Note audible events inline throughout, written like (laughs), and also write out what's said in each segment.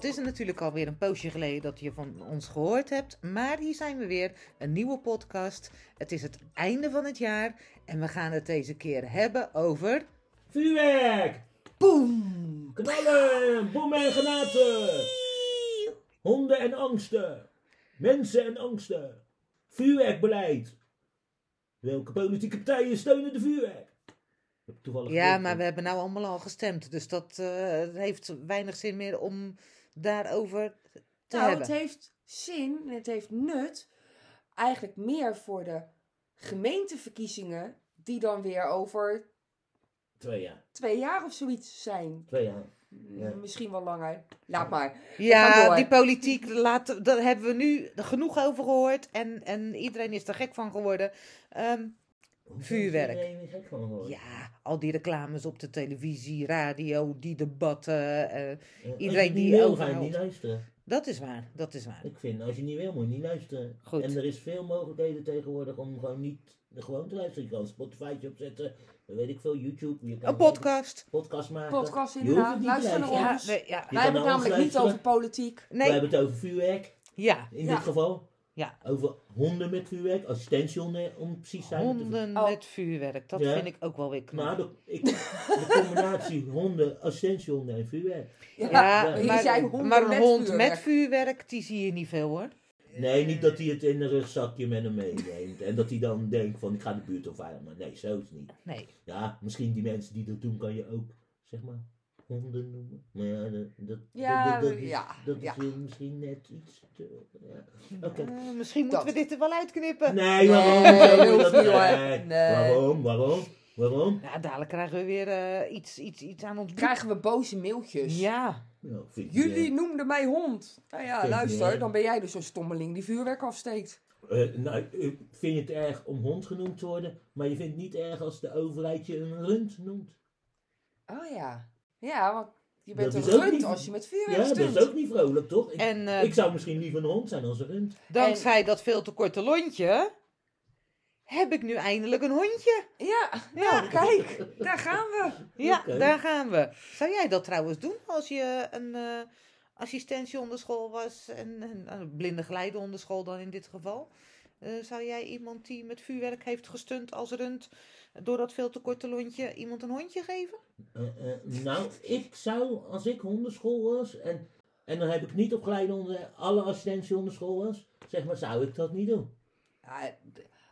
Het is natuurlijk alweer een poosje geleden dat je van ons gehoord hebt. Maar hier zijn we weer. Een nieuwe podcast. Het is het einde van het jaar. En we gaan het deze keer hebben over... Vuurwerk! Boom! Knallen! Bommen en granaten! Honden en angsten! Mensen en angsten! Vuurwerkbeleid! Welke politieke partijen steunen de vuurwerk? Ja, maar we hebben nou allemaal al gestemd. Dus dat eh, heeft weinig zin meer om daarover te Nou, hebben. het heeft zin en het heeft nut. Eigenlijk meer voor de gemeenteverkiezingen, die dan weer over Twee jaar. twee jaar of zoiets zijn. Twee jaar. Mm, Ja. Misschien wel langer. Laat maar. Ja, die politiek, laten, daar hebben we nu genoeg over gehoord. En, en iedereen is er gek van geworden. Ehm, Vuurwerk. ja, al die reclames op de televisie, radio, die debatten. eh, Ja, als iedereen die wil, ga je niet luisteren. dat is waar, dat is waar. Ik vind, als je niet wil, moet je niet luisteren. Goed. En er is veel mogelijkheden tegenwoordig om gewoon niet gewoon te luisteren. Je kan een Spotify'tje opzetten, dan weet ik veel, YouTube. Je kan Een podcast. podcast maken. Podcast Je hoeft het inderdaad. niet Luister te naar luisteren. ons. Ja, nee, ja. Wij hebben het namelijk niet luisteren. over politiek. We nee. hebben het over vuurwerk, ja. in Ja. dit geval. Ja. Over honden met vuurwerk, assistentiehonden om precies te zijn. Honden Oh. met vuurwerk, dat Ja. vind ik ook wel weer knap. Maar de, ik, de combinatie (laughs) honden, assistentiehonden en vuurwerk. Ja, ja, ja. je maar, honden maar een hond vuurwerk. met vuurwerk, die zie je niet veel hoor. Nee, niet dat hij het in een rugzakje met hem meeneemt. En dat hij dan denkt van ik ga de buurt opveilen. Maar nee, zo is het niet. Nee. Ja, misschien die mensen die dat doen kan je ook, zeg maar, honden noemen. Maar ja, dat, dat, Ja, dat, dat is, ja, dat ja. is weer misschien net iets te... Misschien moeten we dit er wel uitknippen. Nee, waarom? Nee, hoeft niet, hoor. Nee. Nee. Waarom? Waarom? Waarom? Ja, dadelijk krijgen we weer eh, iets, iets, iets aan ons. Krijgen we boze mailtjes. Ja. Nou, vind ik Jullie noemden mij hond. Nou ja, Vind luister, je- dan ben jij dus zo'n stommeling die vuurwerk afsteekt. eh, nou, ik vind je het erg om hond genoemd te worden, maar je vindt het niet erg als de overheid je een rund noemt. Oh ja. Ja, want je bent Dat een rund niet- als je met vuurwerk Ja, dat is ook niet vrolijk, toch? Ik, En eh, ik zou misschien liever een hond zijn als een rund. dankzij dat veel te korte lontje heb ik nu eindelijk een hondje. Ja, nou kijk, daar gaan we. Ja, daar gaan we. Zou jij dat trouwens doen als je een eh assistentiehondenschool was en en een blinde geleidehondenschool dan in dit geval? Eh, zou jij iemand die met vuurwerk heeft gestund als rund door dat veel te korte lontje iemand een hondje geven? Eh, eh, nou, ik zou, als ik hondenschool was, en, en dan heb ik niet opgeleid onder alle assistentiehondenschool was, zeg maar, zou ik dat niet doen. Ja,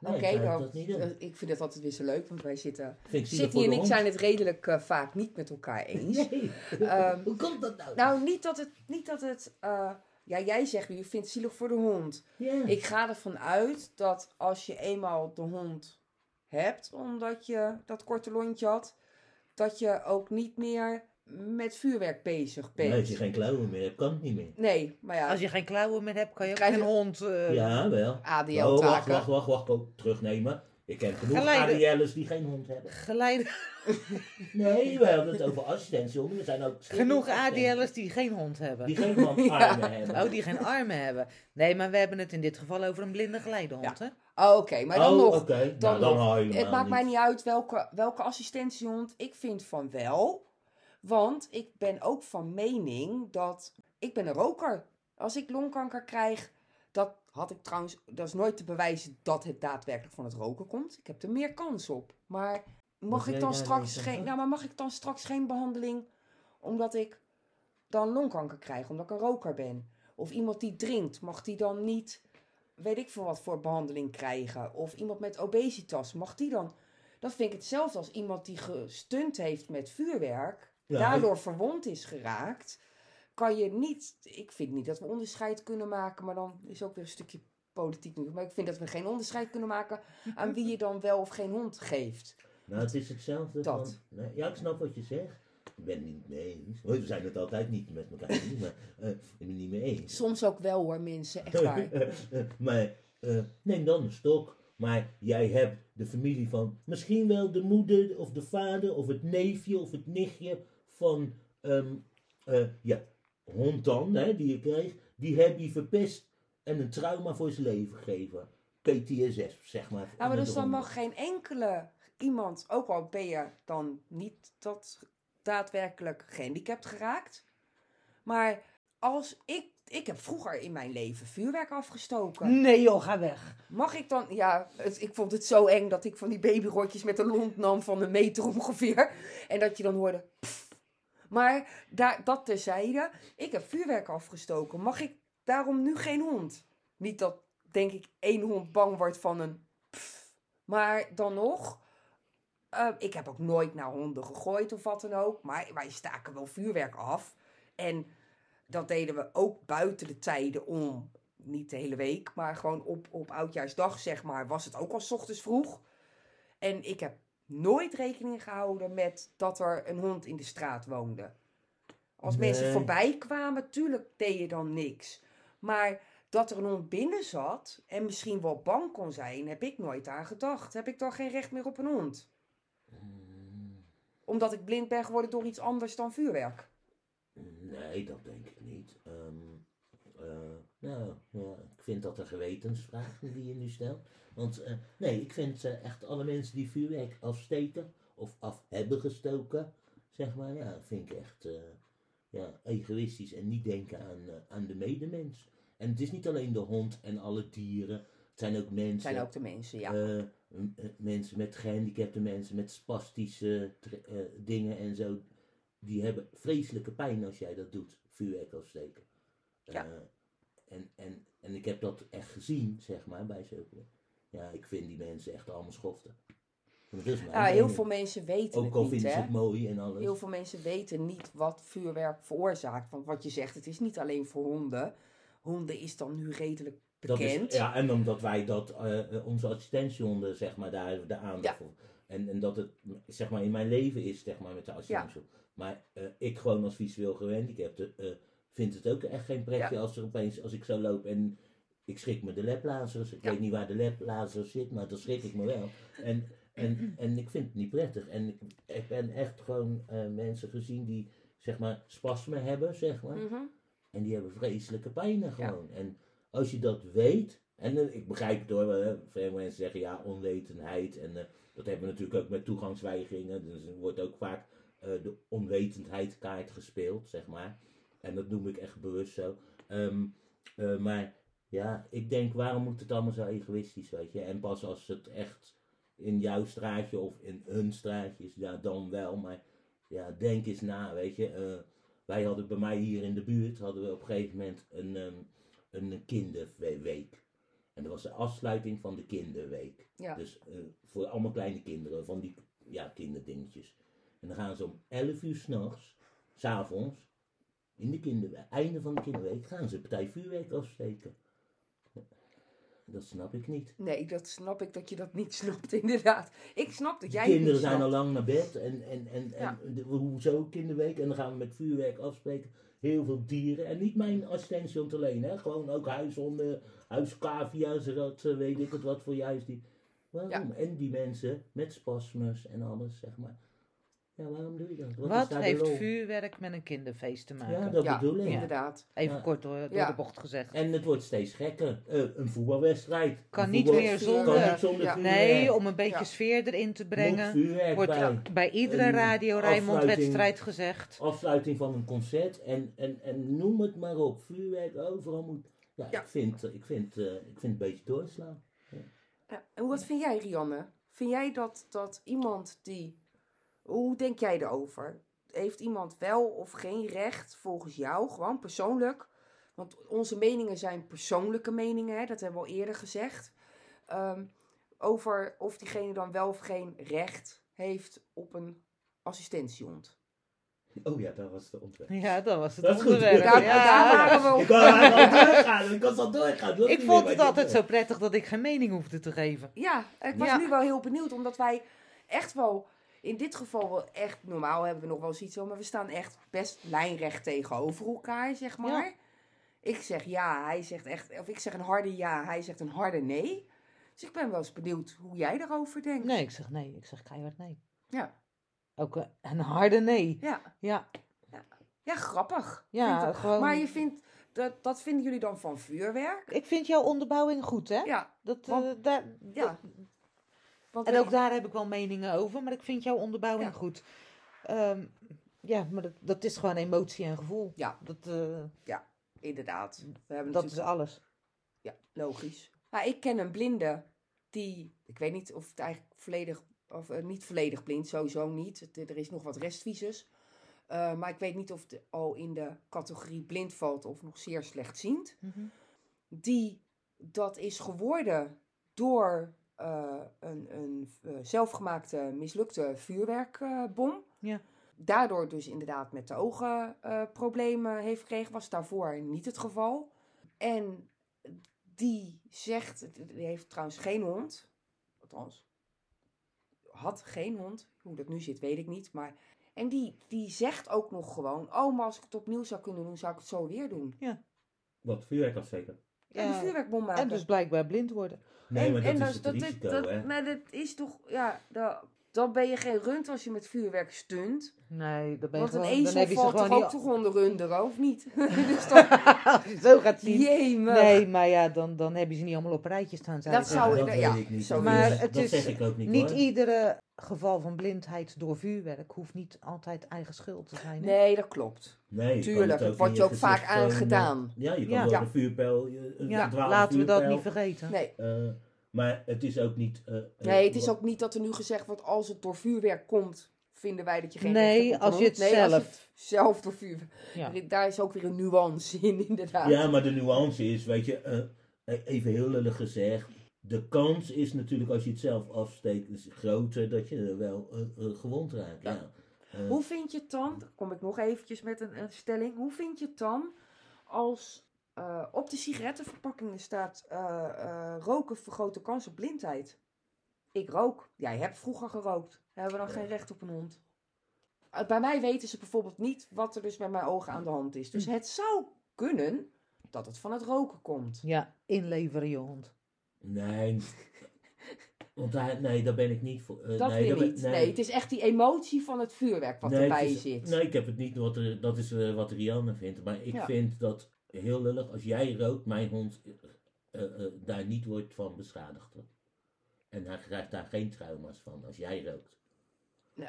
Nee, Oké, ik dan- eh, ik vind het altijd weer zo leuk, want wij zitten... Vind ik zielig Sydney voor en ik zijn het redelijk eh, vaak niet met elkaar eens. (laughs) Nee, Ehm, hoe komt dat nou? Nou, niet dat het... Niet dat het eh, ja, jij zegt nu, je vindt het zielig voor de hond. ja. Ik ga ervan uit dat als je eenmaal de hond hebt, omdat je dat korte lontje had, dat je ook niet meer met vuurwerk bezig bent. Nee, als je geen klauwen meer hebt, kan het niet meer. Nee, maar ja, Als je geen klauwen meer hebt, kan je ook Krijg geen je- hond. eh, ja, wel. Oh, wacht, ADL-taken. wacht, wacht, wacht, oh, terugnemen. Ik heb genoeg Geleide- ADL'ers die geen hond hebben. Geleide, (laughs) Nee, we hebben het over assistentiehonden. Er zijn ook genoeg ADL'ers die geen hond hebben. Die geen armen Ja. (laughs) hebben. Oh, die geen armen hebben. Nee, maar we hebben het in dit geval over een blinde geleidehond, hè? Oh, Oké, maar dan oh, nog. oké. dan Nou, dan nog. Het maakt mij niet. uit welke, welke assistentiehond. Ik vind van wel. Want ik ben ook van mening dat... Ik ben een roker. Als ik longkanker krijg... Dat had ik trouwens... Dat is nooit te bewijzen dat het daadwerkelijk van het roken komt. Ik heb er meer kans op. Maar mag jij ik dan straks geen... Nou, maar mag ik dan straks geen behandeling... Omdat ik dan longkanker krijg. Omdat ik een roker ben. Of iemand die drinkt. Mag die dan niet... Weet ik veel wat voor behandeling krijgen. Of iemand met obesitas. Mag die dan... Dat vind ik hetzelfde als iemand die gestunt heeft met vuurwerk. Ja, daardoor verwond is geraakt. Kan je niet... Ik vind niet dat we onderscheid kunnen maken. Maar dan is ook weer een stukje politiek nu. Maar ik vind dat we geen onderscheid kunnen maken... aan wie je dan wel of geen hond geeft. Nou, het is hetzelfde Dat. van... Nee, ja, ik snap wat je zegt. Ik ben het niet mee eens. We zijn het altijd niet met elkaar eens, maar eh, ik ben het niet mee eens. Soms ook wel hoor, mensen. Echt waar. (laughs) maar eh, neem dan een stok. Maar jij hebt de familie van misschien wel de moeder of de vader of het neefje of het nichtje van eh, ja, hond dan, hè, die je kreeg. Die heb je verpest en een trauma voor zijn leven gegeven. PTSS, zeg maar. Ja, maar dus dan mag geen enkele iemand, ook al ben je dan niet dat daadwerkelijk gehandicapt geraakt, Maar als ik, ik heb vroeger in mijn leven vuurwerk afgestoken. Nee joh, ga weg. Mag ik dan, ja, het- ik vond het zo eng dat ik van die babyrotjes met een lont nam van een meter ongeveer. En dat je dan hoorde. pff. Maar daar, dat terzijde, ik heb vuurwerk afgestoken. Mag ik daarom nu geen hond? Niet dat, denk ik, één hond bang wordt van een. pff. Maar dan nog, eh, ik heb ook nooit naar honden gegooid of wat dan ook. Maar wij staken wel vuurwerk af. En dat deden we ook buiten de tijden om. Niet de hele week, maar gewoon op, op oudjaarsdag, zeg maar, was het ook al 's ochtends vroeg. En ik heb nooit rekening gehouden met dat er een hond in de straat woonde. Als mensen voorbij kwamen, tuurlijk deed je dan niks. Maar dat er een hond binnen zat en misschien wel bang kon zijn, heb ik nooit aan gedacht. Heb ik dan geen recht meer op een hond? Omdat ik blind ben geworden door iets anders dan vuurwerk. Nee, dat denk ik niet. Ehm, eh, nou, ja, ik vind dat een gewetensvraag die je nu stelt. Want eh, nee, ik vind eh, echt alle mensen die vuurwerk afsteken of af hebben gestoken, zeg maar, ja, vind ik echt ja, egoïstisch en niet denken aan, aan de medemens. En het is niet alleen de hond en alle dieren, het zijn ook mensen. Het zijn ook de mensen, ja. Eh, mensen met gehandicapte mensen, met spastische eh, dingen en zo. Die hebben vreselijke pijn als jij dat doet, vuurwerk afsteken. Ja. Eh, en, en, en ik heb dat echt gezien, zeg maar, bij zulke. Ja, ik vind die mensen echt allemaal schoften. Ja, heel veel mensen weten Ook al het niet, vinden ze het mooi en alles. Heel veel mensen weten niet wat vuurwerk veroorzaakt. Want wat je zegt, het is niet alleen voor honden. Honden is dan nu redelijk Dat is- ja, en omdat wij dat, eh, onze assistentiehonden, zeg maar, daar de aandacht Ja. voor. En, en dat het, zeg maar, in mijn leven is, zeg maar, met de assistentiehond. Maar eh, ik gewoon als visueel gehandicapte eh vind het ook echt geen pretje als er opeens, als ik zo loop en ik schrik me de leplazers. Ik weet niet waar de leplazer zit, maar dan schrik ik me wel. En, en, en ik vind het niet prettig. En ik, ik ben echt gewoon mensen gezien die, zeg maar, spasme hebben, zeg maar. Mhm. En die hebben vreselijke pijnen gewoon. En als je dat weet, en eh, ik begrijp het hoor, veel mensen zeggen ja, onwetendheid. En eh, dat hebben we natuurlijk ook met toegangsweigeringen. Dus er wordt ook vaak eh, de onwetendheidkaart gespeeld, zeg maar. En dat noem ik echt bewust zo. Ehm, eh, maar ja, ik denk, waarom moet het allemaal zo egoïstisch, weet je? En pas als het echt in jouw straatje of in hun straatje is, ja, dan wel. Maar ja, denk eens na, weet je. Wij hadden bij mij hier in de buurt, hadden we op een gegeven moment een, ehm, een kinderweek. En dat was de afsluiting van de kinderweek. Ja. Dus eh, voor allemaal kleine kinderen, van die ja, kinderdingetjes. En dan gaan ze om 11 uur s'nachts, s'avonds, in de kinderweek, einde van de kinderweek, gaan ze partij vuurwerk afsteken. Dat snap ik niet. Nee, dat snap ik dat je dat niet (laughs) snapt, inderdaad. Ik snap dat jij het kinderen zijn al lang naar bed en, en, en, Ja. en de- hoezo kinderweek? En dan gaan we met vuurwerk afspreken. Heel veel dieren. En niet mijn assistentiehond alleen, hè. Gewoon ook huishonden, huiskavia's, ratten, weet ik het wat voor juist die. Waarom? En die mensen met spasmus en alles, zeg maar. Ja, waarom doe je dat? Wat, heeft vuurwerk met een kinderfeest te maken? Ja, dat Ja, bedoel ik. inderdaad. Even Ja. kort door, door Ja. de bocht gezegd. En het wordt steeds gekker. Eh, een voetbalwedstrijd. Kan Een niet meer zonder. Kan niet zonder Ja. vuurwerk. Nee, om een beetje Ja. sfeer erin te Moet brengen. vuurwerk Wordt bij. bij iedere Een Radio Rijnmond afsluiting. wedstrijd gezegd. afsluiting van een concert en, en, en noem het maar op. Vuurwerk overal moet. Ja, Ja. Ik, vind, ik, vind, eh, ik vind het een beetje doorslaan. Ja, en wat vind jij, Rianne? Vind jij dat, dat iemand die... Hoe denk jij erover? Heeft iemand wel of geen recht volgens jou, gewoon persoonlijk? Want onze meningen zijn persoonlijke meningen, hè? dat hebben we al eerder gezegd. Ehm, over of diegene dan wel of geen recht heeft op een assistentiehond. Oh ja, dat was de ontwerp. Ja, dat was het Dat is goed. onderwerp. Daar- ja. daar waren we Ik kan al doorgaan, ik kan al doorgaan. Ik vond het altijd zo prettig dat ik geen mening hoefde te geven. Ja, ik was Ja. nu wel heel benieuwd, omdat wij echt wel, in dit geval wel echt, normaal hebben we nog wel eens iets zo, maar we staan echt best lijnrecht tegenover elkaar, zeg maar. Ja. Ik zeg ja, hij zegt echt, of ik zeg een harde ja, hij zegt een harde nee. Dus ik ben wel eens benieuwd hoe jij daarover denkt. Nee, ik zeg nee. Ik zeg keihard nee. Ja, Ook eh, een harde nee. ja, Ja, ja, grappig. Ja, gewoon- Maar je vindt, dat, dat vinden jullie dan van vuurwerk? ik vind jouw onderbouwing goed, hè? Ja, Dat, eh, daar, ja. dat- En ook daar heb ik wel meningen over, maar ik vind jouw onderbouwing Ja. goed. Ehm, Ja, maar dat, dat is gewoon emotie en gevoel. Ja. Dat, eh, Inderdaad. We hebben dat is alles. Ja, logisch. Maar ik ken een blinde die, ik weet niet of het eigenlijk volledig, of eh, niet volledig blind, sowieso niet. Het- er is nog wat restvisus. Eh, maar ik weet niet of het al in de categorie blind valt of nog zeer slechtziend. Mhm. Die dat is geworden door eh, een, een eh, zelfgemaakte mislukte vuurwerkbom. Ja. Daardoor dus inderdaad met de ogen eh, problemen heeft gekregen. Was daarvoor niet het geval. En die zegt, die heeft trouwens geen hond. Althans, had geen hond. Hoe dat nu zit, weet ik niet. Maar, en die, die zegt ook nog gewoon, oh, maar als ik het opnieuw zou kunnen doen, zou ik het zo weer doen. Wat, vuurwerk afsteken? En Ja, vuurwerkbom maken. en dus blijkbaar blind worden. Nee, En- maar dat en is het dat, risico, dat, hè? Maar dat is toch, ja, dat, dan ben je geen rund als je met vuurwerk stunt. Nee, dan ben je Want een gewoon, dan ezel heb je ze valt toch gewoon ook niet... toch onder runder, of niet? (laughs) (laughs) dus dan, Als je het zo gaat zien. jemig. Nee, maar ja, dan, dan heb je ze niet allemaal op een rijtje staan. zou Dat zou- dat ja, ik niet. zo Dat Maar is- het dat is zeg ik ook niet, Niet hoor. iedere geval van blindheid door vuurwerk hoeft niet altijd eigen schuld te zijn. hè? Nee, dat klopt. Nee, Tuurlijk, het ook wordt je ook vaak eh, aangedaan. Ja, je kan Ja. door een vuurpijl... je- Een Ja, verdwaalde laten we dat niet vergeten. Nee. eh, maar het is ook niet... eh, eh, nee, het is ook niet dat er nu gezegd wordt, als het door vuurwerk komt, vinden wij dat je geen Nee, als je het nee, zelf... het zelf door vuurwerk... Ja. Daar is ook weer een nuance in, inderdaad. Ja, maar de nuance is, weet je, eh, even heel lullig gezegd. De kans is natuurlijk als je het zelf afsteekt, is groter dat je wel gewond raakt. Ja. Ja. Hoe vind je het dan, dan kom ik nog eventjes met een, een stelling, hoe vind je het dan als eh, op de sigarettenverpakkingen staat eh, eh, roken vergroot de kans op blindheid? Ik rook. Jij hebt vroeger gerookt. Hebben we dan geen recht op een hond? Bij mij weten ze bijvoorbeeld niet wat er dus met mijn ogen aan de hand is. Dus het zou kunnen dat het van het roken komt. Ja, inleveren je hond. Nee. (laughs) Want daar, nee, daar ben ik niet voor. eh, Dat nee, weer daar ben- niet. Nee. het is echt die emotie van het vuurwerk wat Nee, erbij is- zit. Nee, ik heb het niet. Wat er, dat is wat Rianne vindt. Maar ik Ja. vind dat heel lullig als jij rookt, mijn hond eh, eh, eh, daar niet wordt van beschadigd. hoor. En hij krijgt daar geen trauma's van als jij rookt. Nee.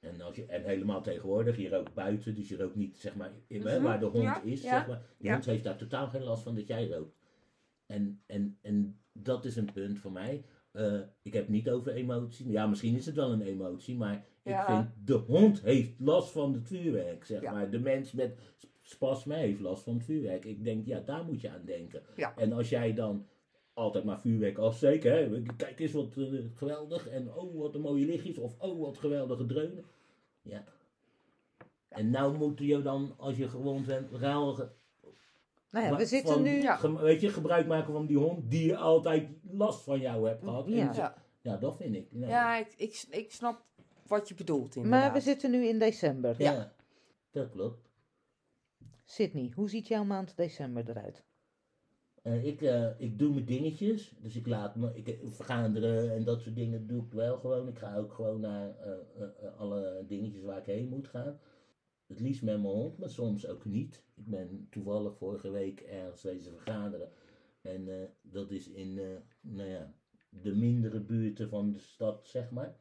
En, als je, en helemaal tegenwoordig, je rookt buiten, dus je rookt niet zeg maar in, hè, Mhm, waar de hond ja, is. ja, Zeg maar. De ja. hond heeft daar totaal geen last van dat jij rookt. En, en, en dat is een punt voor mij. Ik heb niet over emotie. Ja, misschien is het wel een emotie, maar Ja. ik vind de hond heeft last van het vuurwerk, zeg Ja. maar. De mens met spasme heeft last van het vuurwerk. Ik denk, ja, daar moet je aan denken. Ja. En als jij dan altijd maar vuurwerk afsteken, hè, kijk eens wat eh, geweldig, en oh, wat een mooie lichtjes, of oh, wat geweldige dreunen. Ja. En nou moet je dan, als je gewond bent, ruilen. Nou ja, Maar we zitten van- nu... Ja. Ge- weet je, gebruik maken van die hond die je altijd last van jou hebt gehad. Ja. Ja. ja, dat vind ik. Nee. Ja, ik, ik, ik snap wat je bedoelt Maar inderdaad. we zitten nu in december. Ja, dat klopt. Sydney, hoe ziet jouw maand december eruit? Eh, ik, eh, ik doe mijn dingetjes, dus ik laat me, ik, eh, vergaderen en dat soort dingen doe ik wel gewoon. Ik ga ook gewoon naar eh, eh, eh, alle dingetjes waar ik heen moet gaan. Het liefst met mijn hond, maar soms ook niet. Ik ben toevallig vorige week ergens wezen vergaderen. En eh, dat is in, eh, nou ja, de mindere buurten van de stad, zeg maar.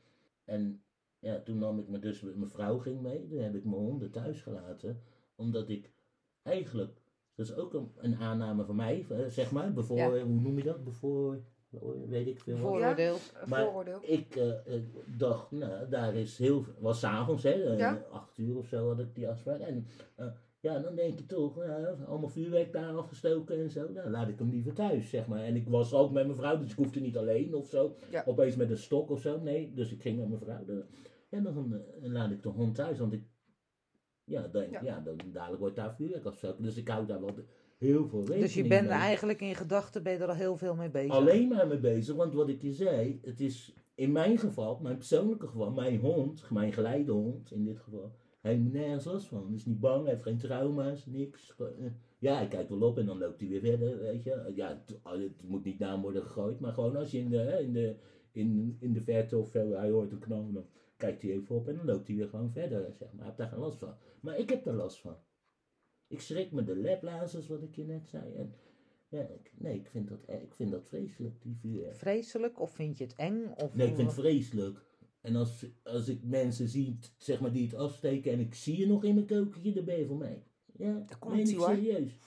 En ja, toen nam ik me dus, mijn vrouw ging mee, toen heb ik mijn honden thuis gelaten. Omdat ik eigenlijk dat is ook een, een aanname van mij, eh, zeg maar. Bevoor, Ja. Hoe noem je dat? Bevoor, weet ik veel. Vooroordeel. Een Maar- vooroordeel. Ik eh, eh, dacht, nou, daar is heel veel. was s'avonds, hè? eh, Ja. Acht uur of zo had ik die afspraak. En eh, ja, dan denk je toch, allemaal vuurwerk daar afgestoken en zo. Nou, laat ik hem liever thuis, zeg maar. En ik was ook met mijn vrouw, dus ik hoefde niet alleen of zo. Ja. Opeens met een stok of zo. Nee, dus ik ging met mijn vrouw. En dan eh, laat ik de hond thuis, want ik. Ja, denk, Ja. ja. dan dadelijk wordt daar vuurwerk afgestoken. Dus ik hou daar wel heel veel rekening Dus je bent mee. er eigenlijk in gedachten ben je er al heel veel mee bezig. Alleen maar mee bezig, want wat ik je zei, het is in mijn geval, mijn persoonlijke geval, mijn hond, mijn geleidehond in dit geval, hij heeft nergens last van. Hij is niet bang, hij heeft geen trauma's, niks. Eh, Ja, hij kijkt wel op en dan loopt hij weer verder, weet je. Ja, het, het moet niet naar hem worden gegooid, maar gewoon als je in de, in de, in, in de verte of hij hoort een knal, dan kijkt hij even op en dan loopt hij weer gewoon verder, zeg maar. Hij heeft daar geen last van. Maar ik heb er last van. Ik schrik me de leplazers, wat ik je net zei. En ja, ik, nee, ik vind, dat, ik vind dat vreselijk, die. Vreselijk of vind je het eng? Of Nee, ik vind het vreselijk. En als, als ik mensen zie, zeg maar, die het afsteken en ik zie je nog in mijn keukentje, dan ben je voor mij. Ja, Daar komt ik hoor. serieus.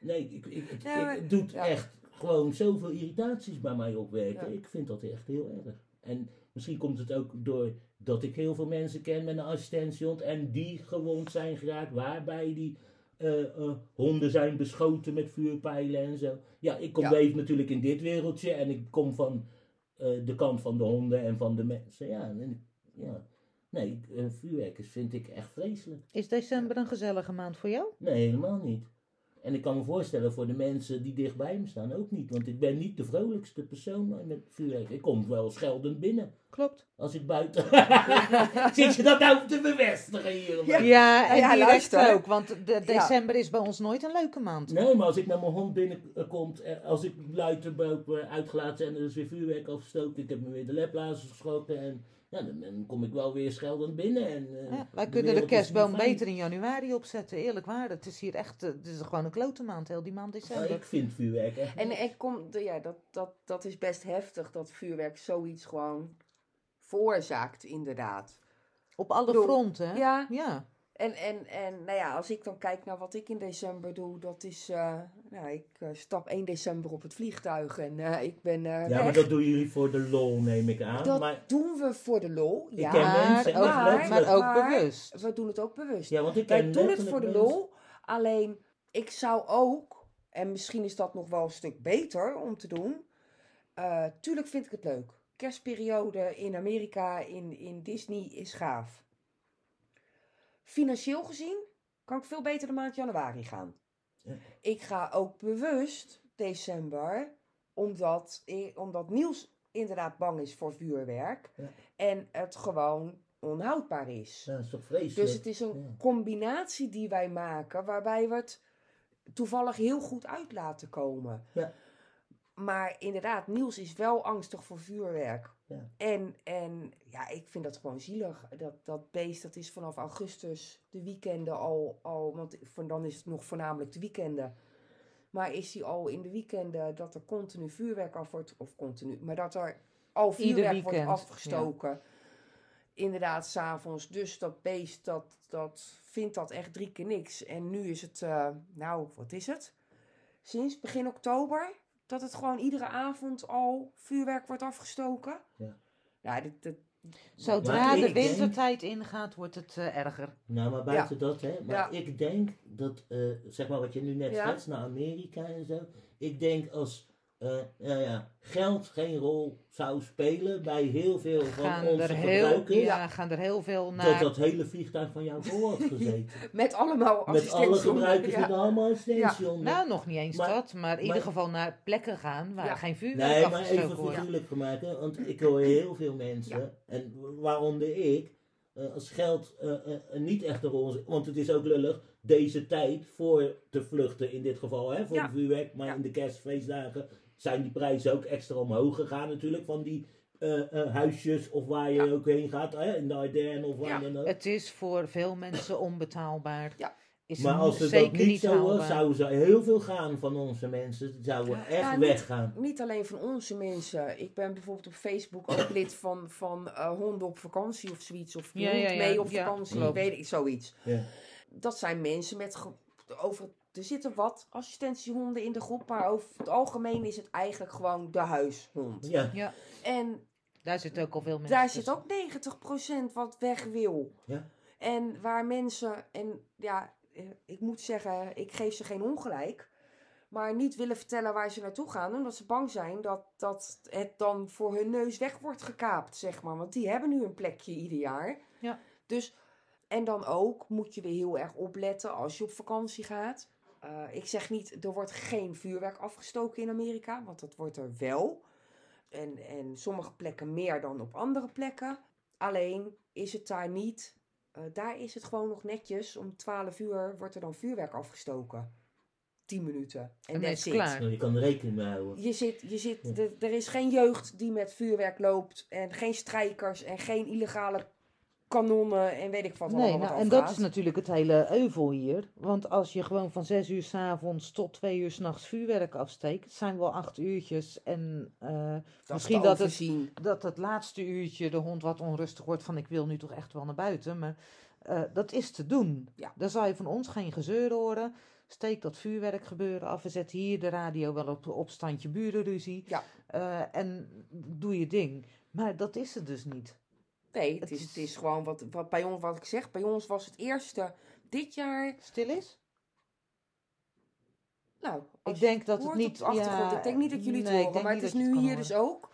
Nee, ik, ik, het, Ja, maar- doet ja. echt gewoon zoveel irritaties bij mij opwerken. Ja. Ik vind dat echt heel erg. En misschien komt het ook door dat ik heel veel mensen ken met een assistentiehond en die gewond zijn geraakt, waarbij die eh, eh, honden zijn beschoten met vuurpijlen en zo. Ja, ik kom Ja. leef natuurlijk in dit wereldje en ik kom van eh, de kant van de honden en van de mensen. Ja, en, ja. nee, vuurwerkers vind ik echt vreselijk. Is december een gezellige maand voor jou? Nee, helemaal niet. En ik kan me voorstellen voor de mensen die dichtbij me staan ook niet. Want ik ben niet de vrolijkste persoon met vuurwerk. Ik kom wel scheldend binnen. Klopt. Als ik buiten... (laughs) (laughs) Zit je dat nou te bevestigen hier? Ja. Ja, en ja, direct luister. ook, want de december is bij ons nooit een leuke maand. Nee, maar als ik met mijn hond binnenkomt, eh, als ik luid boven uitgelaten en er is weer vuurwerk afgestoken, ik heb me weer de leplazers geschoten en ja, dan, dan kom ik wel weer scheldend binnen. En, eh, Ja, wij de kunnen de kerstboom beter in januari opzetten, eerlijk waar. Het is hier echt, eh, het is gewoon een klote maand, heel die maand december. ik vind vuurwerk echt... En, en kom, ja, dat, dat, dat is best heftig dat vuurwerk zoiets gewoon veroorzaakt, inderdaad. Op alle fronten, hè? Ja, Ja. En, en, en nou ja, als ik dan kijk naar wat ik in december doe, dat is, eh, nou, ik eh, stap 1 december op het vliegtuig en eh, ik ben ja, weg. maar dat doen jullie voor de lol, neem ik aan. Dat maar, doen we voor de lol, Ik ja. ken mensen, ook, maar- maar ook bewust. We doen het ook bewust. ja, want ik Wij doen het voor de mensen- lol, alleen ik zou ook, en misschien is dat nog wel een stuk beter om te doen. tuurlijk vind ik het leuk. Kerstperiode in Amerika, in, in Disney is gaaf. Financieel gezien kan ik veel beter de maand januari gaan. Ja. Ik ga ook bewust december, omdat, omdat Niels inderdaad bang is voor vuurwerk. Ja. En het gewoon onhoudbaar is. Ja, dat is toch vreselijk. Dus het is een combinatie die wij maken waarbij we het toevallig heel goed uit laten komen. Ja. Maar inderdaad, Niels is wel angstig voor vuurwerk. Ja. En, en ja, ik vind dat gewoon zielig. Dat, dat beest, dat is vanaf augustus de weekenden al, al want van dan is het nog voornamelijk de weekenden. Maar is hij al in de weekenden dat er continu vuurwerk af wordt, of continu, maar dat er al vuurwerk wordt afgestoken. Inderdaad, s'avonds. Dus dat beest, dat, dat vindt dat echt drie keer niks. En nu is het, eh, nou, wat is het? Sinds begin oktober dat het gewoon iedere avond al vuurwerk wordt afgestoken. Ja. Ja, dit, dit, Zodra Maar de denk- wintertijd ingaat, wordt het eh, erger. Nou, maar buiten dat, hè. Maar Ja. ik denk dat, eh, zeg maar wat je nu net Ja. schetst, naar Amerika en zo. Ik denk als eh, nou ja, geld geen rol zou spelen bij heel veel van Gaan onze er, heel, gebruikers. ja, gaan er heel veel Dat naar. dat hele vliegtuig van jou vol had gezeten. (laughs) met allemaal Met alle gebruikers ja. met allemaal assistentiehonden. Nou, nog niet eens Maar- dat, maar in ieder geval naar plekken gaan waar Ja. geen vuurwerk Nee, maar even figuurlijk gemaakt, want ik hoor heel veel mensen, en waaronder ik, eh, als geld eh, eh, niet echt een rol, want het is ook lullig, deze tijd voor te vluchten in dit geval, hè, voor Ja. de vuurwerk, maar Ja. in de kerstfeestdagen zijn die prijzen ook extra omhoog gegaan natuurlijk, van die eh, eh, huisjes of waar je Ja. ook heen gaat, hè, in de Ardennen of waar Ja. dan ook. Het is voor veel mensen onbetaalbaar. Ja. Is Maar als het zeker dat niet zo was, haalbaar. zouden ze heel veel gaan van onze mensen, zouden echt Ja, niet- weggaan. Niet alleen van onze mensen. Ik ben bijvoorbeeld op Facebook ook lid van, van eh, honden op vakantie of zoiets. Of je hond ja, ja. mee op Ja, vakantie, weet ik, zoiets. Ja. Dat zijn mensen met... over, er zitten wat assistentiehonden in de groep, maar over het algemeen is het eigenlijk gewoon de huishond. Ja, Ja, En daar zitten ook al veel mensen daar zit ook 90% wat weg wil. Ja. En waar mensen, en ja, eh, ik moet zeggen, ik geef ze geen ongelijk. Maar niet willen vertellen waar ze naartoe gaan, omdat ze bang zijn dat, dat het dan voor hun neus weg wordt gekaapt, zeg maar. Want die hebben nu een plekje ieder jaar. Ja. Dus, en dan ook moet je weer heel erg opletten als je op vakantie gaat. Eh, ik zeg niet, er wordt geen vuurwerk afgestoken in Amerika, want dat wordt er wel. En, en sommige plekken meer dan op andere plekken. Alleen is het daar niet. eh, daar is het gewoon nog netjes. Om 12 uur wordt er dan vuurwerk afgestoken. 10 minuten. En En dan is het it. klaar. nou, je kan er rekening mee houden. Je zit, je zit, Ja. er- er is geen jeugd die met vuurwerk loopt. En geen strijkers en geen illegale kanonnen en weet ik wat Nee, allemaal nou, wat en dat is natuurlijk het hele euvel hier. Want als je gewoon van zes uur s'avonds tot twee uur s'nachts vuurwerk afsteekt, het zijn wel acht uurtjes. En eh, Dat misschien dat het, dat het laatste uurtje de hond wat onrustig wordt van ik wil nu toch echt wel naar buiten. Maar eh, dat is te doen. Ja. Dan zal je van ons geen gezeur horen. Steek dat vuurwerk gebeuren af. We zetten hier de radio wel op, op standje burenruzie. Ja. Eh, en doe je ding. Maar dat is het dus niet. Nee, het Het is, het is gewoon wat, wat bij ons, wat ik zeg, bij ons was het eerste dit jaar. Stil is? Nou, als Ik denk dat hoort het op niet... de achtergrond. ja, ik denk niet dat jullie het nee, horen, maar het is nu hier horen. dus ook.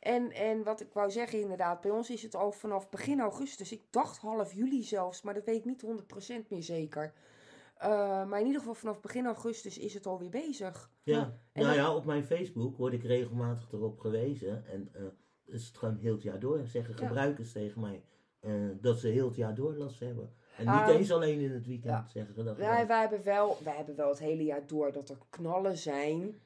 En, en wat ik wou zeggen inderdaad, bij ons is het al vanaf begin augustus. Ik dacht half juli zelfs, maar dat weet ik niet 100% meer zeker. Eh, maar in ieder geval vanaf begin augustus is het alweer bezig. Ja, En nou dan- ja, op mijn Facebook word ik regelmatig erop gewezen. En eh is het gewoon heel het jaar door. Zeggen gebruikers tegen mij eh, dat ze heel het jaar door last hebben. En niet eens alleen in het weekend, ja. zeggen ze dat. Wij, wij, hebben wel, wij hebben wel het hele jaar door dat er knallen zijn.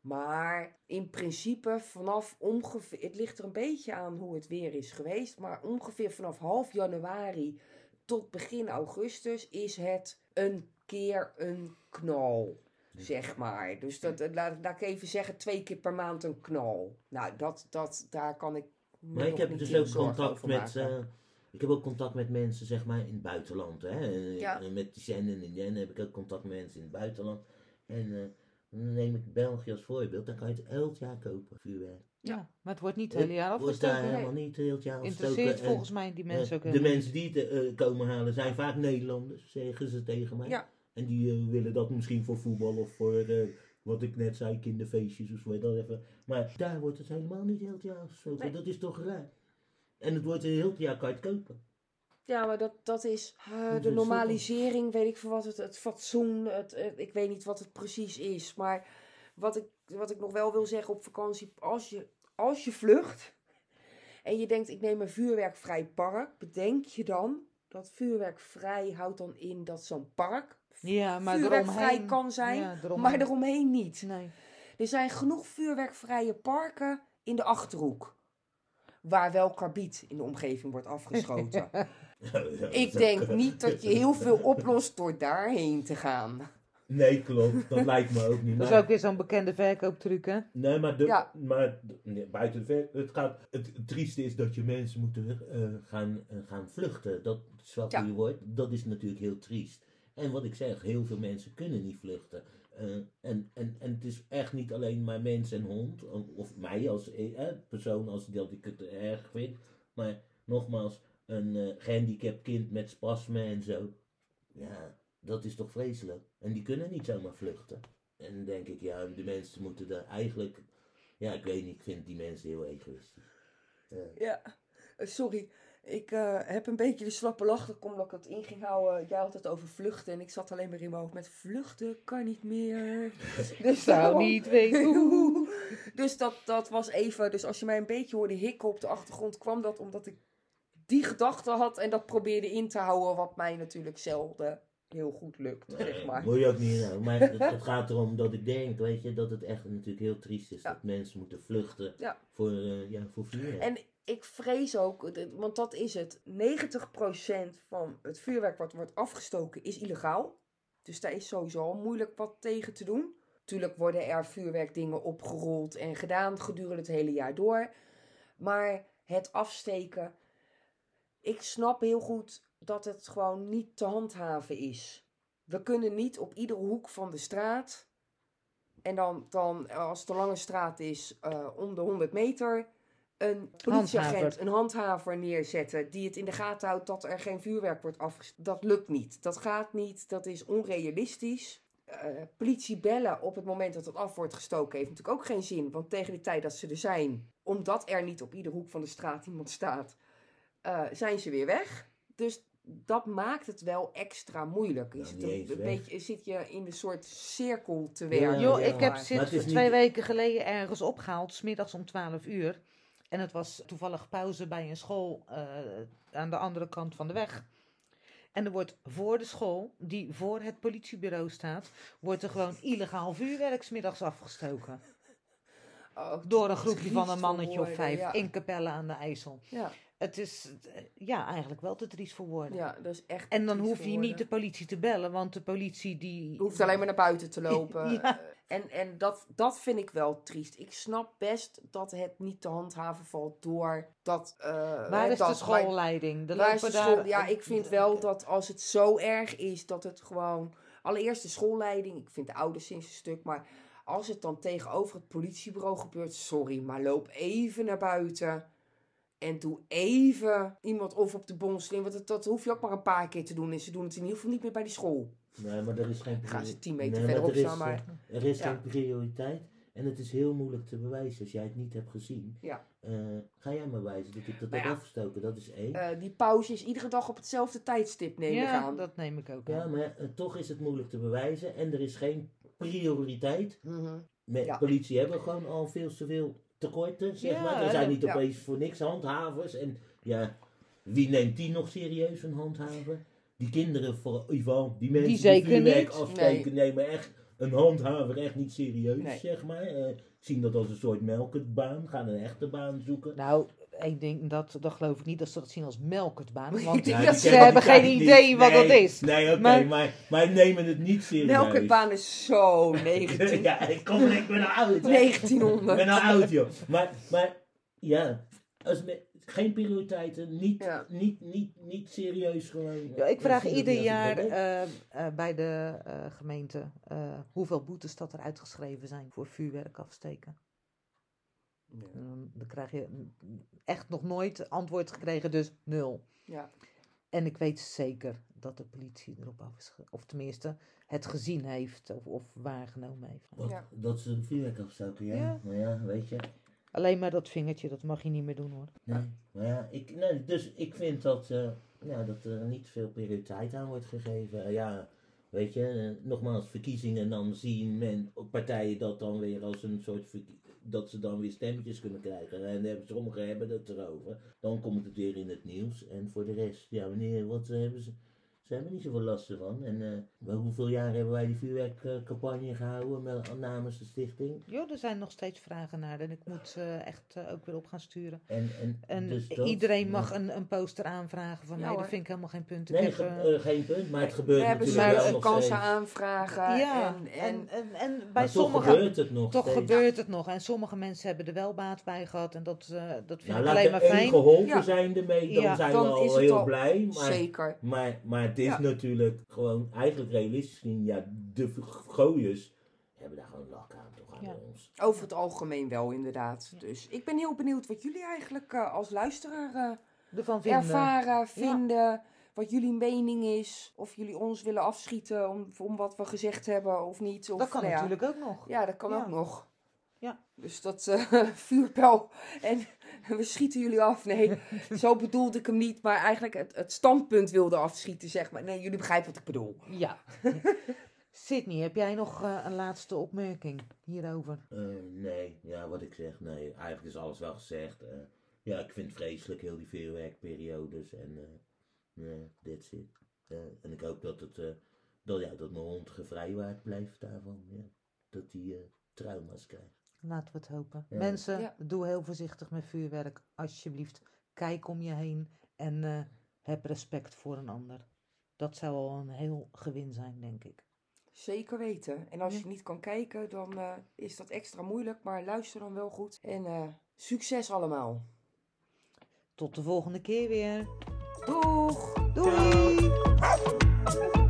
Maar in principe vanaf ongeveer, het ligt er een beetje aan hoe het weer is geweest. Maar ongeveer vanaf half januari tot begin augustus is het een keer een knal. Zeg maar. Dus dat, dat- laat, laat ik even zeggen, twee keer per maand een knal. Nou, dat, dat, daar kan ik. Maar ik heb dus heel ook contact met. eh, ik heb ook contact met mensen, zeg maar, in het buitenland. Hè? Eh, Ja. eh, Met Jen en Jen heb ik ook contact met mensen in het buitenland. En eh, dan neem ik België als voorbeeld. Dan kan je het elk jaar kopen, vuurwerk. Ja, maar het wordt niet het hele jaar Het wordt afgestoken. daar helemaal niet heel het jaar afgestoken. Interesseert En, volgens mij die mensen eh, ook De mensen die het eh, komen halen zijn vaak Nederlanders, zeggen ze tegen mij. Ja. En die eh, willen dat misschien voor voetbal of voor, eh, wat ik net zei, kinderfeestjes of zo. Dat even. Maar daar wordt het helemaal niet heel het jaar. Nee. Dat is toch raar. En het wordt een heel het jaar kan je het kopen. Ja, maar dat, dat is eh, Hoe de dat normalisering, weet ik veel wat, het, het fatsoen, het, het- ik weet niet wat het precies is. Maar wat ik, wat ik nog wel wil zeggen op vakantie, als je, als je vlucht en je denkt ik neem een vuurwerkvrij park, bedenk je dan dat vuurwerkvrij houdt dan in dat zo'n park Ja, maar vuurwerkvrij eromheen... kan zijn, Ja, eromheen. maar eromheen niet. Nee. Er zijn genoeg vuurwerkvrije parken in de Achterhoek. Waar wel karbiet in de omgeving wordt afgeschoten. (laughs) Ik denk niet dat je heel veel oplost door daarheen te gaan. Nee, klopt. Dat lijkt me ook niet. Dat is Maar- ook weer zo'n bekende verkooptruc, hè? Nee, maar, de, Ja. maar nee, buiten de ver, het, gaat, het, het trieste is dat je mensen moeten eh, gaan, eh, gaan vluchten. Dat is wel Ja. goede woord. Dat is natuurlijk heel triest. En wat ik zeg, heel veel mensen kunnen niet vluchten. Eh, en, en, en het is echt niet alleen maar mens en hond, of, mij als eh, eh, persoon, als dat ik het erg vind. Maar nogmaals, een eh, gehandicapt kind met spasmen en zo. Ja, dat is toch vreselijk. En die kunnen niet zomaar vluchten. En denk ik, ja, de mensen moeten daar eigenlijk... Ja, ik weet niet, ik vind die mensen heel egoïstisch. Ja. Ja, sorry. Ik eh, heb een beetje de slappe lach. Dat komt omdat ik het in ging houden. Jij had het over vluchten. En ik zat alleen maar in mijn hoofd met vluchten kan niet meer. (laughs) dus Zou daarom- niet weten hoe. (laughs) Dus dat, dat was even. Dus als je mij een beetje hoorde hikken op de achtergrond, kwam dat omdat ik die gedachte had. En dat probeerde in te houden. Wat mij natuurlijk zelden heel goed lukt. zeg maar. Moet je ook niet inhouden. Maar het, het (laughs) gaat erom dat ik denk, weet je, dat het echt natuurlijk heel triest is. Ja. Dat mensen moeten vluchten Ja. voor, eh ja, voor vuurwerk. En ik vrees ook, want dat is het. 90% van het vuurwerk wat wordt afgestoken is illegaal. Dus daar is sowieso al moeilijk wat tegen te doen. Tuurlijk worden er vuurwerkdingen opgerold en gedaan gedurende het hele jaar door. Maar het afsteken, ik snap heel goed dat het gewoon niet te handhaven is. We kunnen niet op iedere hoek van de straat. En dan, dan als het een lange straat is, eh, om de 100 meter. Een politieagent, Handhaver. een handhaver neerzetten. die het in de gaten houdt dat er geen vuurwerk wordt afgestoken. Dat lukt niet. Dat gaat niet. Dat is onrealistisch. Eh, politie bellen op het moment dat het af wordt gestoken heeft natuurlijk ook geen zin. Want tegen de tijd dat ze er zijn, omdat er niet op ieder hoek van de straat iemand staat, eh, zijn ze weer weg. Dus dat maakt het wel extra moeilijk. Je Nou, zit, niet een, beetje, zit je in een soort cirkel te Ja, werken. Ja. ik heb sinds het is twee niet- weken geleden ergens opgehaald, smiddags om 12 uur. En het was toevallig pauze bij een school eh, aan de andere kant van de weg. En er wordt voor de school, die voor het politiebureau staat, wordt er gewoon illegaal vuurwerk 's middags afgestoken. Oh, Door een groepje van een mannetje of vijf ja. in Capelle aan de IJssel. Ja. Het is eh, ja, eigenlijk wel te triest voor woorden. Ja, dat is echt. En dan hoef je niet de politie te bellen, want de politie die... Hoeft alleen maar naar buiten te lopen. (laughs) Ja. En, en dat, dat vind ik wel triest. Ik snap best dat het niet te handhaven valt door dat. eh, Waar is de dat wij- schoolleiding? Waar is de school? daar- Ja, ik vind wel dat als het zo erg is, dat het gewoon... Allereerst de schoolleiding, ik vind de ouders sinds een stuk, maar als het dan tegenover het politiebureau gebeurt, sorry, maar loop even naar buiten en doe even iemand of op de bon slaan, want dat, dat hoef je ook maar een paar keer te doen en ze doen het in ieder geval niet meer bij die school. Nee, maar er is geen Dan gaan ze 10 meter Nee, maar verderop er is, staan, maar... Er is Ja. geen prioriteit en het is heel moeilijk te bewijzen als jij het niet hebt gezien. Ja. Eh, ga jij maar wijzen dat ik dat Maar heb ja. afgestoken, dat is één. Eh, die pauze is iedere dag op hetzelfde tijdstip, neem ik Ja, aan. dat neem ik ook ja, aan. maar eh, toch is het moeilijk te bewijzen en er is geen prioriteit. Mhm. Met Ja. politie hebben gewoon al veel te veel tekorten, zeg Ja, maar. Er zijn niet opeens voor niks handhavers. En ja, wie neemt die nog serieus, een handhaver? Die kinderen, voor Ivan, die mensen die, zeker vuurwerk niet. afsteken, nemen echt een handhaver echt niet serieus, Nee. zeg maar. Eh, zien dat als een soort melkertbaan, gaan een echte baan zoeken. Nou, ik denk dat, dat geloof ik niet dat ze dat zien als melkertbaan. (laughs) Want Ja, ze hebben geen idee niet. wat dat is. Nee, oké, Maar- maar, maar, nemen het niet serieus. Melkertbaan is zo 19, (laughs) ja, ik kom ik ben nou oud. hè. 1900. Ik ben oud, joh. Maar, maar ja, als me, geen prioriteiten, niet, Ja. niet, niet, niet serieus gewoon. Ja, ik vraag ieder een jaar eh, eh, bij de eh, gemeente eh, hoeveel boetes dat er uitgeschreven zijn voor vuurwerk afsteken. En dan, dan krijg je echt nog nooit antwoord gekregen, dus nul. Ja. En ik weet zeker dat de politie erop af is, of tenminste het gezien heeft of, of waargenomen heeft. Wat, Ja. Dat ze een vuurwerk afstoken, ja. Ja. Maar ja, weet je. Alleen maar dat vingertje, dat mag je niet meer doen hoor. Nee. Maar ja, ik, nee, dus ik vind dat, eh, ja, dat er niet veel prioriteit aan wordt gegeven. Eh, ja, weet je, eh, nogmaals, verkiezingen, dan zien men, partijen dat dan weer als een soort verkie- dat ze dan weer stemmetjes kunnen krijgen. En hebben, sommigen hebben het erover. Dan komt het weer in het nieuws. En voor de rest, ja, wanneer, wat hebben ze? Ze hebben niet zoveel last ervan. En eh, hoeveel jaar hebben wij die vuurwerkcampagne gehouden met, namens de stichting? Jo, er zijn nog steeds vragen naar en ik moet ze echt eh, ook weer op gaan sturen. En, en, En dus dat- iedereen mag een, een poster aanvragen van Ja, mij, dat vind ik helemaal geen punt. Ik Nee, heb, ge- geen punt, maar het gebeurt We hebben natuurlijk wel ze nog kansen steeds. aanvragen. ja, en, en, en, en, en, bij Maar toch sommigen gebeurt het nog toch steeds. gebeurt het nog. En sommige mensen hebben er wel baat bij gehad en dat, eh, dat vind Nou, ik laat alleen er maar één fijn. geholpen Ja. zijn ermee, dan Ja, zijn dan we is al heel al blij. Maar, zeker. maar, maar het is Ja. natuurlijk gewoon, eigenlijk realistisch gezien, ja, de gooiers hebben daar gewoon lak aan, toch aan Ja. ons. Over het algemeen wel, inderdaad. Dus ik ben heel benieuwd wat jullie eigenlijk eh, als luisteraar eh, Ervan vinden. ervaren, vinden. Wat jullie mening is. Of jullie ons willen afschieten om, om wat we gezegd hebben of niet. Of, Dat kan nou ja. natuurlijk ook nog. Ja, dat kan Ja. ook nog. Ja. Dus dat eh (laughs) vuurpijl en (laughs) we schieten jullie af. Nee, (laughs) zo bedoelde ik hem niet. Maar eigenlijk het, het standpunt wilde afschieten, zeg maar. Nee, jullie begrijpen wat ik bedoel. Ja. (laughs) Sydney, heb jij nog eh, een laatste opmerking hierover? Eh, nee, ja, wat ik zeg, nee, eigenlijk is alles wel gezegd. eh. ja, ik vind het vreselijk, heel die vuurwerkperiodes en eh nee, that's it. Eh, en ik hoop dat het, eh, dat, ja, dat mijn hond gevrijwaard blijft daarvan, ja. Dat hij eh, trauma's krijgt. Laten we het hopen. Ja. Mensen, Ja. doe heel voorzichtig met vuurwerk. Alsjeblieft, kijk om je heen en eh, heb respect voor een ander. Dat zou al een heel gewin zijn, denk ik. Zeker weten. En als Ja. je niet kan kijken, dan eh, is dat extra moeilijk. Maar luister dan wel goed. En eh, succes allemaal. Tot de volgende keer weer. Doeg! Doei! Ciao.